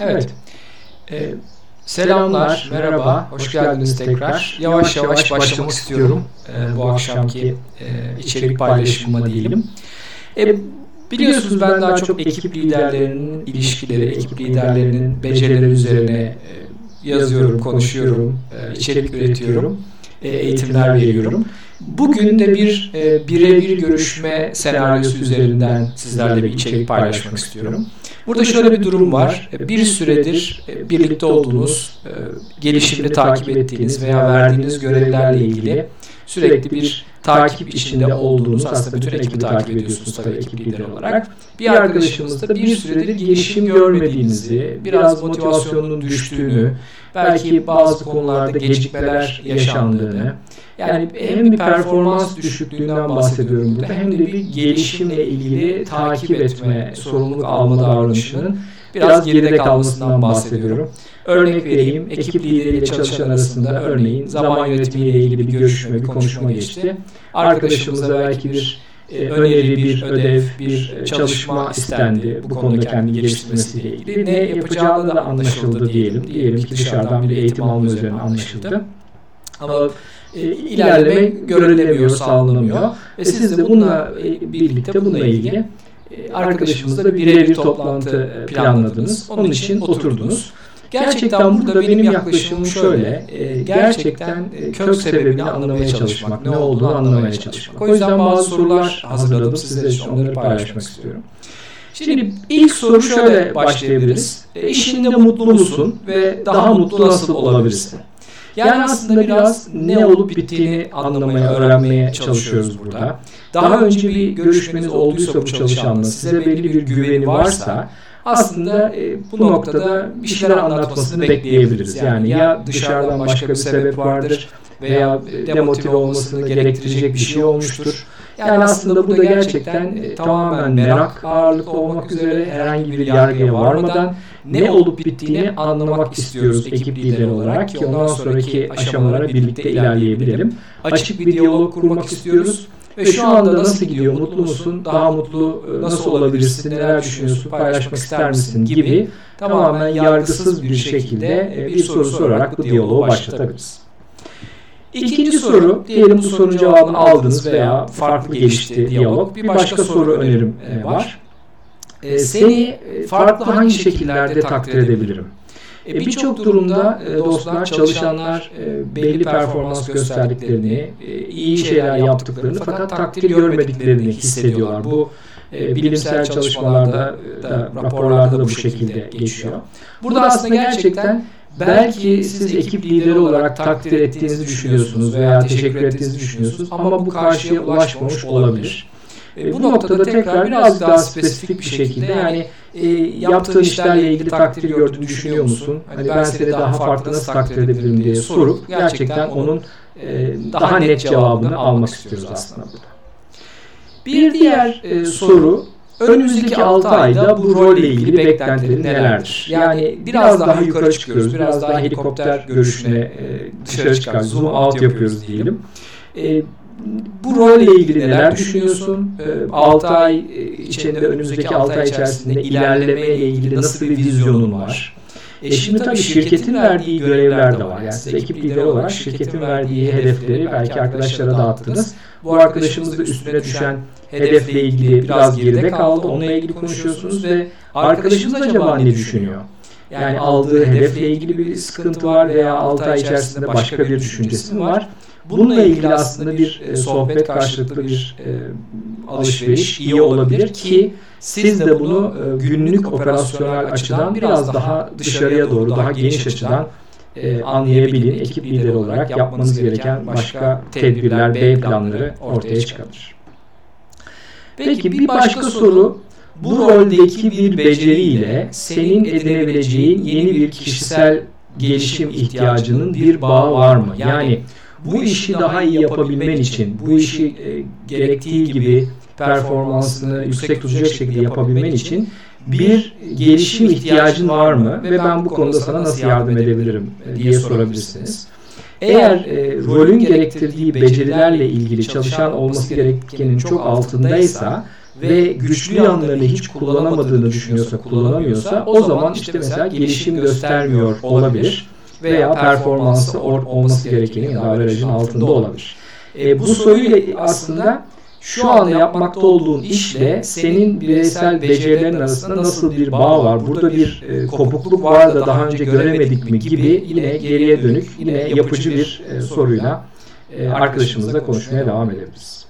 Evet. Ee, selamlar, merhaba, hoş geldiniz tekrar. Yavaş yavaş başlamak istiyorum e, bu akşamki e, içerik paylaşımıma diyelim. E, biliyorsunuz ben daha çok ekip liderlerinin ilişkileri, ekip liderlerinin becerileri üzerine e, yazıyorum, konuşuyorum, e, içerik üretiyorum, e, eğitimler veriyorum. Bugün de bir e, birebir görüşme senaryosu üzerinden sizlerle bir içerik paylaşmak istiyorum. Burada şöyle bir durum var. Bir süredir e, birlikte olduğunuz, e, gelişimini takip ettiğiniz veya verdiğiniz görevlerle ilgili sürekli bir takip içinde olduğunuz, aslında bütün ekibi takip ediyorsunuz tabii ekip lideri olarak. Bir arkadaşımızda bir süredir gelişim görmediğinizi, biraz motivasyonunun düştüğünü, belki bazı konularda gecikmeler yaşandığını, yani hem bir performans düşüklüğünden bahsediyorum burada hem de bir gelişimle ilgili takip etme, sorumluluk alma davranışının biraz geride kalmasından bahsediyorum. Örnek vereyim, ekip lideriyle çalışan arasında örneğin zaman yönetimiyle ilgili bir görüşme, bir konuşma geçti. Arkadaşımıza belki bir e, öneri, bir ödev, bir çalışma istendi bu konuda kendi geliştirmesiyle ilgili. Ne yapacağı da anlaşıldı diyelim. Diyelim ki dışarıdan bir eğitim alma üzerine anlaşıldı. Ama e, ilerleme görülemiyor, sağlanamıyor. Ve siz de bununla e, birlikte bununla ilgili e, arkadaşımızla birebir toplantı e, planladınız. Onun için oturdunuz. Gerçekten burada benim yaklaşımım şöyle. E, gerçekten e, kök sebebini anlamaya çalışmak, ne olduğunu anlamaya çalışmak. O yüzden bazı sorular hazırladım sizler için onları paylaşmak istiyorum. Şimdi ilk soru şöyle başlayabiliriz. E, işinde mutlu musun ve daha mutlu nasıl olabilirsin? Yani aslında biraz ne olup bittiğini anlamaya, öğrenmeye çalışıyoruz burada. Daha önce bir görüşmeniz olduysa bu çalışanla size belli bir güveni varsa aslında e, bu noktada bir şeyler anlatmasını bekleyebiliriz. Yani ya dışarıdan başka bir sebep vardır veya demotive olmasını gerektirecek bir şey olmuştur. Yani aslında burada gerçekten e, tamamen merak ağırlıklı olmak üzere herhangi bir yargıya varmadan ne olup bittiğini anlamak istiyoruz ekip lideri olarak ki ondan sonraki aşamalara birlikte ilerleyebilelim. Açık bir diyalog kurmak istiyoruz. Ve şu anda nasıl gidiyor, mutlu musun, daha mutlu e, nasıl olabilirsin, neler düşünüyorsun, paylaşmak ister misin gibi tamamen yargısız bir şekilde e, bir soru sorarak bu diyaloğu başlatabiliriz. İkinci soru, diyelim bu sorunun cevabını aldınız veya farklı gelişti diyalog. Bir başka soru önerim e, var. Seni farklı hangi şekillerde takdir edebilirim? E, Birçok durumda e, dostlar, çalışanlar e, belli performans gösterdiklerini, e, iyi şeyler yaptıklarını fakat takdir görmediklerini hissediyorlar. Bu e, bilimsel çalışmalarda da raporlarda da bu şekilde geçiyor. Burada aslında gerçekten belki siz ekip lideri olarak takdir ettiğinizi düşünüyorsunuz veya teşekkür ettiğinizi düşünüyorsunuz ama bu karşıya ulaşmamış olabilir. E, bu noktada tekrar biraz daha spesifik bir şekilde yani e, yaptığın işlerle ilgili takdir gördüğünü düşünüyor musun? Hani ben seni daha farklı nasıl takdir edebilirim diye sorup gerçekten onun e, daha net cevabını almak istiyoruz aslında burada. Bir diğer e, soru önümüzdeki 6 ayda bu rolle ilgili beklentilerin nelerdir? Yani biraz daha yukarı çıkıyoruz, biraz daha helikopter görüşüne e, dışarı çıkar, zoom out yapıyoruz diyelim. E, bu rolle ilgili neler düşünüyorsun? 6 ee, ay e, içinde önümüzdeki 6 ay içerisinde ilerlemeye ilgili nasıl bir vizyonun var? E şimdi tabii şirketin verdiği görevler de var. Yani siz ekip lideri olarak şirketin verdiği hedefleri belki arkadaşlara dağıttınız. Bu arkadaşımız da üstüne düşen hedefle ilgili biraz geride kaldı. Onunla ilgili konuşuyorsunuz ve arkadaşımız acaba ne düşünüyor? Yani aldığı hedefle ilgili bir sıkıntı var veya 6 ay içerisinde başka bir düşüncesi mi var? Bununla ilgili aslında bir e, sohbet karşılıklı bir e, alışveriş iyi olabilir ki siz de bunu e, günlük operasyonel açıdan biraz daha dışarıya doğru daha geniş açıdan e, anlayabilin. Ekip lideri olarak yapmanız gereken başka tedbirler, B planları ortaya çıkabilir. Peki bir başka soru bu roldeki bir beceriyle senin edinebileceğin yeni bir kişisel gelişim ihtiyacının bir bağı var mı? Yani bu işi daha iyi yapabilmen için, bu işi e, gerektiği gibi performansını yüksek tutacak şekilde yapabilmen için bir gelişim ihtiyacın var mı? ve ben bu konuda sana nasıl yardım edebilirim e, diye sorabilirsiniz. Eğer e, rolün gerektirdiği becerilerle ilgili çalışan olması gerekenin çok altındaysa ve güçlü yanlarını hiç kullanamadığını düşünüyorsa, kullanamıyorsa o zaman işte mesela gelişim göstermiyor olabilir veya performansı or, olması da averajın altında olabilir. E, bu soruyla aslında şu anda yapmakta olduğun işle senin bireysel becerilerin arasında nasıl bir bağ var? Burada bir e, kopukluk var da daha önce göremedik mi gibi yine geriye dönük yine yapıcı bir e, soruyla e, arkadaşımızla konuşmaya devam edebiliriz.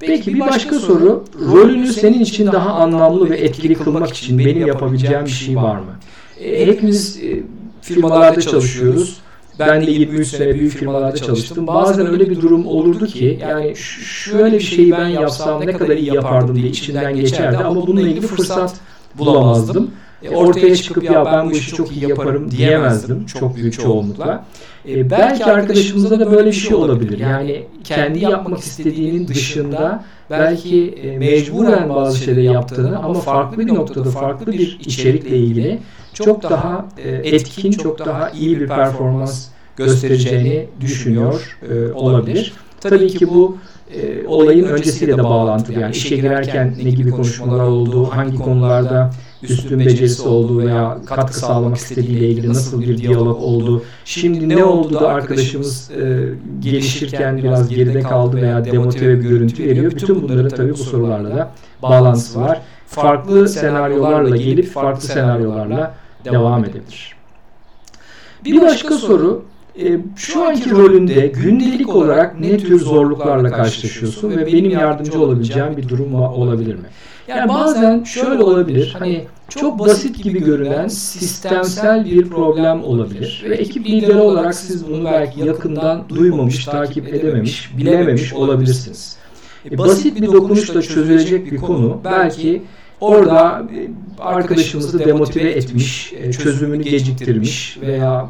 Peki bir başka soru, rolünü senin için daha anlamlı ve etkili kılmak için benim yapabileceğim bir şey var mı? E, hepimiz e, firmalarda çalışıyoruz. Ben de 23 sene büyük firmalarda çalıştım. Bazen öyle bir durum olurdu ki yani şöyle bir şeyi ben yapsam ne kadar iyi yapardım diye içinden geçerdi ama bununla ilgili fırsat bulamazdım. E, ortaya çıkıp ya ben bu işi çok iyi yaparım diyemezdim çok büyük çoğunlukla. E, belki arkadaşımızda da böyle bir şey olabilir. Yani kendi yapmak istediğinin dışında belki e, mecburen bazı şeyleri yaptığını ama farklı bir noktada farklı bir içerikle ilgili çok daha e, etkin, çok daha iyi bir performans göstereceğini düşünüyor e, olabilir. Tabii ki bu e, olayın öncesiyle de bağlantılı. Yani işe girerken ne gibi konuşmalar olduğu, hangi konularda üstün becerisi olduğu veya katkı sağlamak istediğiyle ilgili nasıl bir diyalog oldu. Şimdi ne oldu da arkadaşımız e, gelişirken biraz geride kaldı veya demotive bir görüntü veriyor. Bütün bunları tabii bu sorularla da bağlantısı var. Farklı senaryolarla gelip farklı senaryolarla devam edebilir. Bir başka soru e, şu anki rolünde gündelik olarak ne tür zorluklarla karşılaşıyorsun ve benim yardımcı olabileceğim bir durum olabilir mi? Yani bazen şöyle olabilir. Hani çok basit gibi görünen sistemsel bir problem olabilir. Ve ekip lideri olarak siz bunu belki yakından duymamış, takip edememiş, bilememiş olabilirsiniz. E, basit bir dokunuşla çözülecek bir konu belki orada e, arkadaşımızı demotive etmiş, e, çözümünü geciktirmiş veya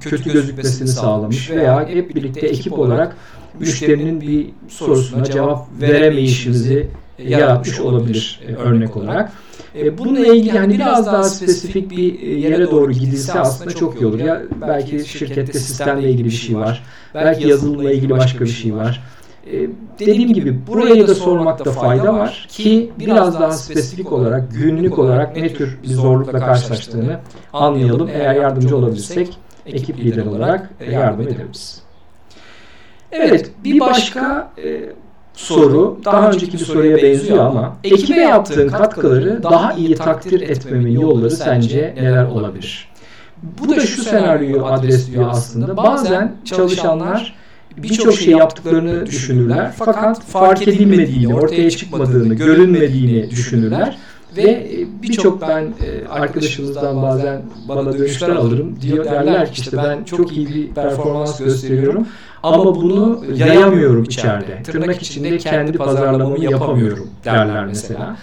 kötü gözükmesini sağlamış veya hep birlikte ekip olarak müşterinin bir sorusuna cevap veremeyişimizi yaratmış olabilir örnek olarak. E, bununla ilgili yani biraz daha spesifik bir yere doğru gidilse aslında çok iyi olur. Ya belki şirkette sistemle ilgili bir şey var. Belki yazılımla ilgili başka bir şey var. E, dediğim gibi buraya da sormakta fayda var ki biraz daha spesifik olarak günlük olarak ne tür bir zorlukla karşılaştığını anlayalım. Eğer yardımcı olabilirsek ekip lider olarak yardım edebiliriz. Evet bir başka e, soru daha önceki bir soruya benziyor ama ekibe yaptığın katkıları daha iyi takdir etmemin yolları sence neler olabilir? Bu da şu senaryoyu adresliyor aslında. Bazen çalışanlar birçok şey yaptıklarını düşünürler fakat fark edilmediğini, ortaya çıkmadığını, görünmediğini düşünürler ve birçok ben e, arkadaşımızdan bazen bana dönüşler alırım diyor derler ki işte ben çok iyi bir performans gösteriyorum ama bunu yayamıyorum içeride. Tırnak içinde kendi pazarlamamı yapamıyorum derler mesela.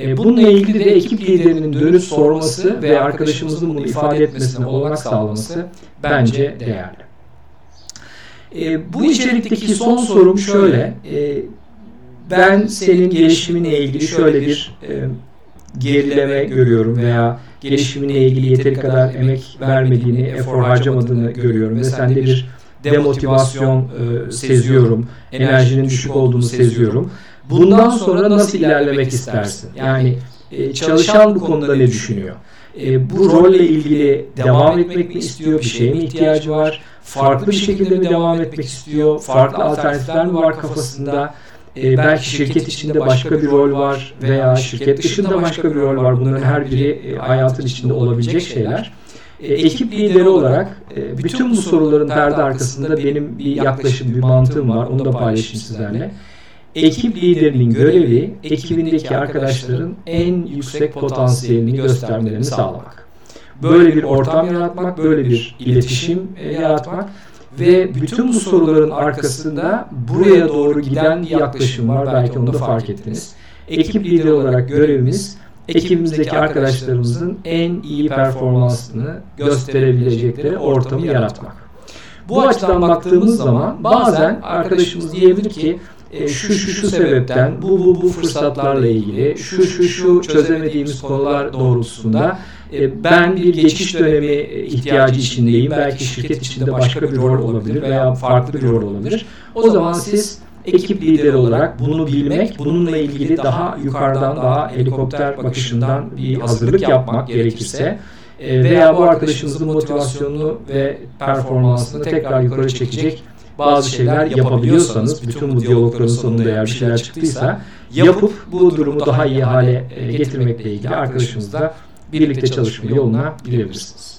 E, bununla ilgili de ekip liderinin dönüp sorması ve arkadaşımızın bunu ifade etmesine olanak sağlaması bence değerli. E, bu içerikteki son sorum şöyle. E, ben senin gelişiminle ilgili şöyle bir e, gerileme görüyorum veya gelişiminle ilgili yeteri kadar emek vermediğini, efor harcamadığını görüyorum ve sende bir demotivasyon e, seziyorum, enerjinin düşük olduğunu seziyorum. Bundan sonra nasıl ilerlemek istersin? Yani e, çalışan bu konuda ne düşünüyor? E, bu rolle ilgili devam etmek mi istiyor? Bir şeye mi ihtiyacı var? Farklı bir şekilde mi devam etmek istiyor? Farklı alternatifler mi var kafasında? E, belki şirket içinde başka bir rol var veya şirket dışında başka bir rol var. Bunların her biri e, hayatın içinde olabilecek şeyler. E, ekip lideri olarak e, bütün bu soruların perde arkasında benim bir yaklaşım, bir mantığım var. Onu da paylaşayım sizlerle. Ekip liderinin görevi ekibindeki arkadaşların en yüksek potansiyelini göstermelerini sağlamak. Böyle bir ortam yaratmak, böyle bir iletişim e, yaratmak ve bütün bu soruların arkasında buraya doğru giden bir yaklaşım var. Belki onu da fark ettiniz. Ekip lideri olarak görevimiz ekibimizdeki arkadaşlarımızın en iyi performansını gösterebilecekleri ortamı yaratmak. Bu açıdan baktığımız zaman bazen arkadaşımız diyebilir ki e, şu şu şu sebepten bu bu bu fırsatlarla ilgili şu şu şu çözemediğimiz konular doğrultusunda e, ben bir geçiş dönemi ihtiyacı içindeyim. Belki şirket içinde başka bir rol olabilir veya farklı bir rol olabilir. O zaman siz ekip lideri olarak bunu bilmek, bununla ilgili daha yukarıdan, daha helikopter bakışından bir hazırlık yapmak gerekirse e, veya bu arkadaşınızın motivasyonunu ve performansını tekrar yukarı çekecek bazı şeyler yapabiliyorsanız, bütün bu diyalogların sonunda eğer bir şeyler çıktıysa yapıp bu durumu daha iyi hale e, getirmekle ilgili arkadaşınızla birlikte çalışma yoluna girebilirsiniz.